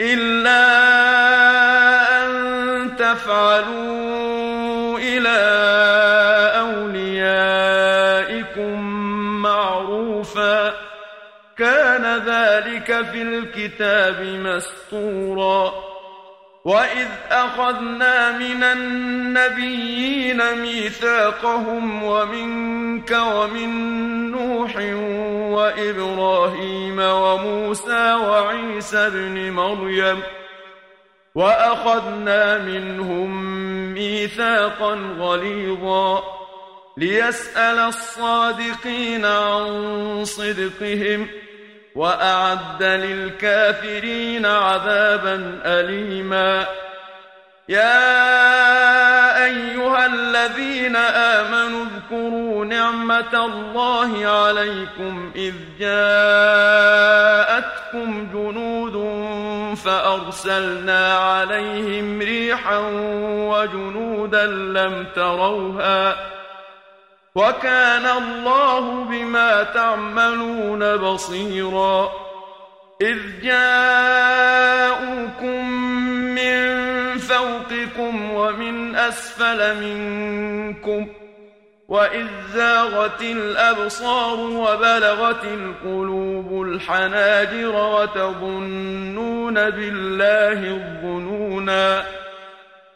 إلا أن تفعلوا إلى أوليائكم معروفا كان ذلك في الكتاب مسطورا وإذ أخذنا من النبيين ميثاقهم ومنك ومن نوح وإبراهيم وموسى وعيسى بن مريم وأخذنا منهم ميثاقا غليظا ليسأل الصادقين عن صدقهم وأعد للكافرين عذابا أليما. يا أيها الذين آمنوا اذكروا نعمة الله عليكم إذ جاءتكم جنود فأرسلنا عليهم ريحا وجنودا لم تروها وكان الله بما تعملون بصيرا. إذ جاءوكم من فوقكم ومن أسفل منكم وإذ زاغت الأبصار وبلغت القلوب الحناجر وتظنون بالله الظنونا.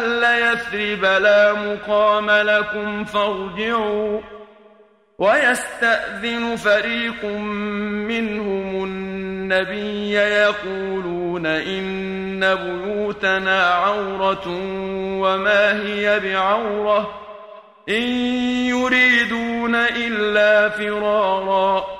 أهل يثرب لا مقام لكم فارجعوا ويستأذن فريق منهم النبي يقولون إن بيوتنا عورة وما هي بعورة إن يريدون إلا فرارا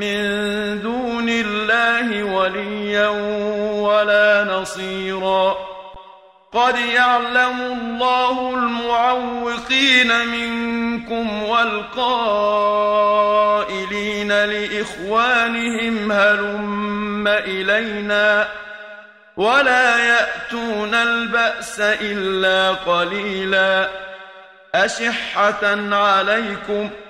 من دون الله وليا ولا نصيرا. قد يعلم الله المعوقين منكم والقائلين لإخوانهم هلم إلينا ولا يأتون البأس إلا قليلا. أشحة عليكم ۖ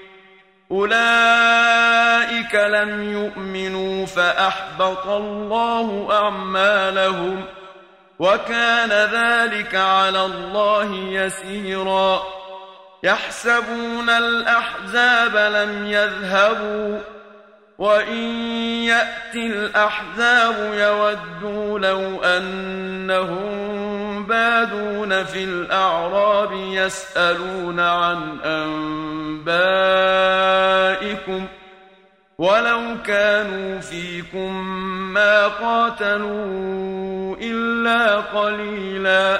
أولئك لم يؤمنوا فأحبط الله أعمالهم وكان ذلك على الله يسيرا. يحسبون الأحزاب لم يذهبوا وإن يأتي الأحزاب يودوا لو أنهم بادون في الأعراب يسألون عن أنبائكم ولو كانوا فيكم ما قاتلوا إلا قليلاً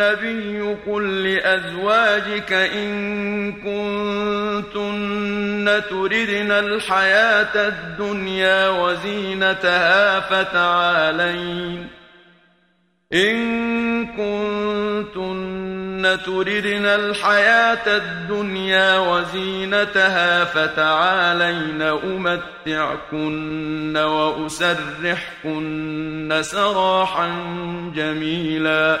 النبي قل لأزواجك إن كنتن تردن الحياة الدنيا وزينتها فتعالين. إن كنتن تردن الحياة الدنيا وزينتها فتعالين أمتعكن وأسرحكن سراحا جميلاً.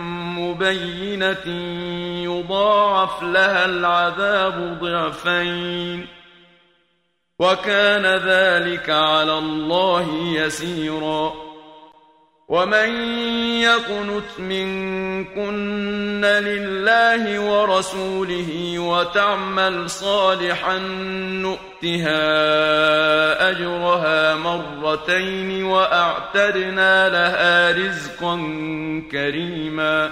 مبينة يضاعف لها العذاب ضعفين. وكان ذلك على الله يسيرا. ومن يقنت منكن لله ورسوله وتعمل صالحا نؤتها أجرها مرتين وأعتدنا لها رزقا كريما.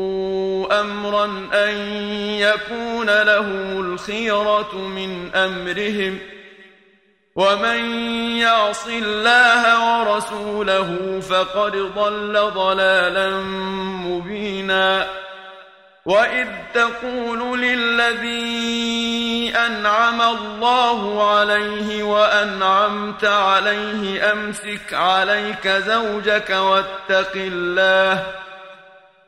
أمرا أن يكون لهم الخيرة من أمرهم ومن يعص الله ورسوله فقد ضل ضلالا مبينا وإذ تقول للذي أنعم الله عليه وأنعمت عليه أمسك عليك زوجك واتق الله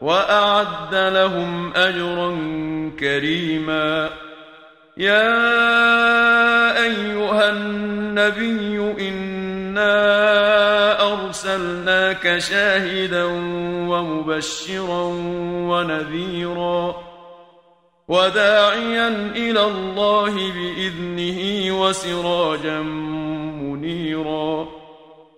وأعد لهم أجرا كريما. يا أيها النبي إنا أرسلناك شاهدا ومبشرا ونذيرا. وداعيا إلى الله بإذنه وسراجا منيرا.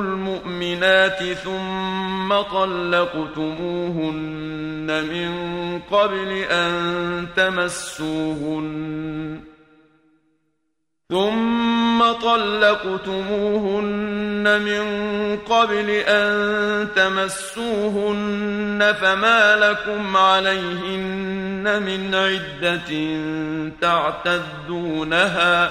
المؤمنات ثم طلقتموهن من قبل ان تمسوهن ثم طلقتموهن من قبل ان تمسوهن فما لكم عليهن من عده تعتدونها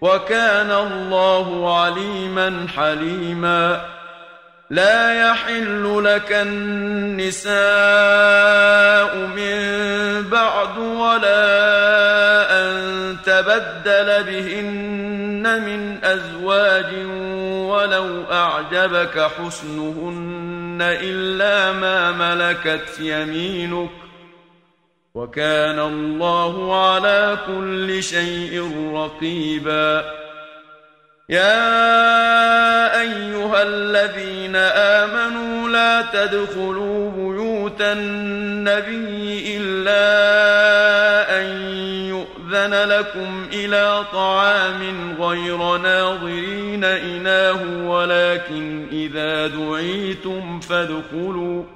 وكان الله عليما حليما. لا يحل لك النساء من بعد ولا أن تبدل بهن من أزواج ولو أعجبك حسنهن إلا ما ملكت يمينك. وكان الله على كل شيء رقيبا. يا أيها الذين آمنوا لا تدخلوا بيوت النبي إلا أن يؤذن لكم إلى طعام غير ناظرين إناه ولكن إذا دعيتم فادخلوا.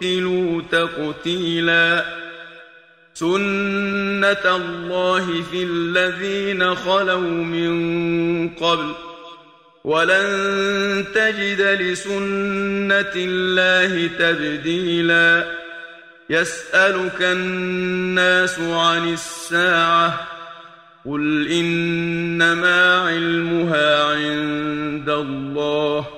قتلوا تقتيلا. سنة الله في الذين خلوا من قبل. ولن تجد لسنة الله تبديلا. يسألك الناس عن الساعة. قل إنما علمها عند الله.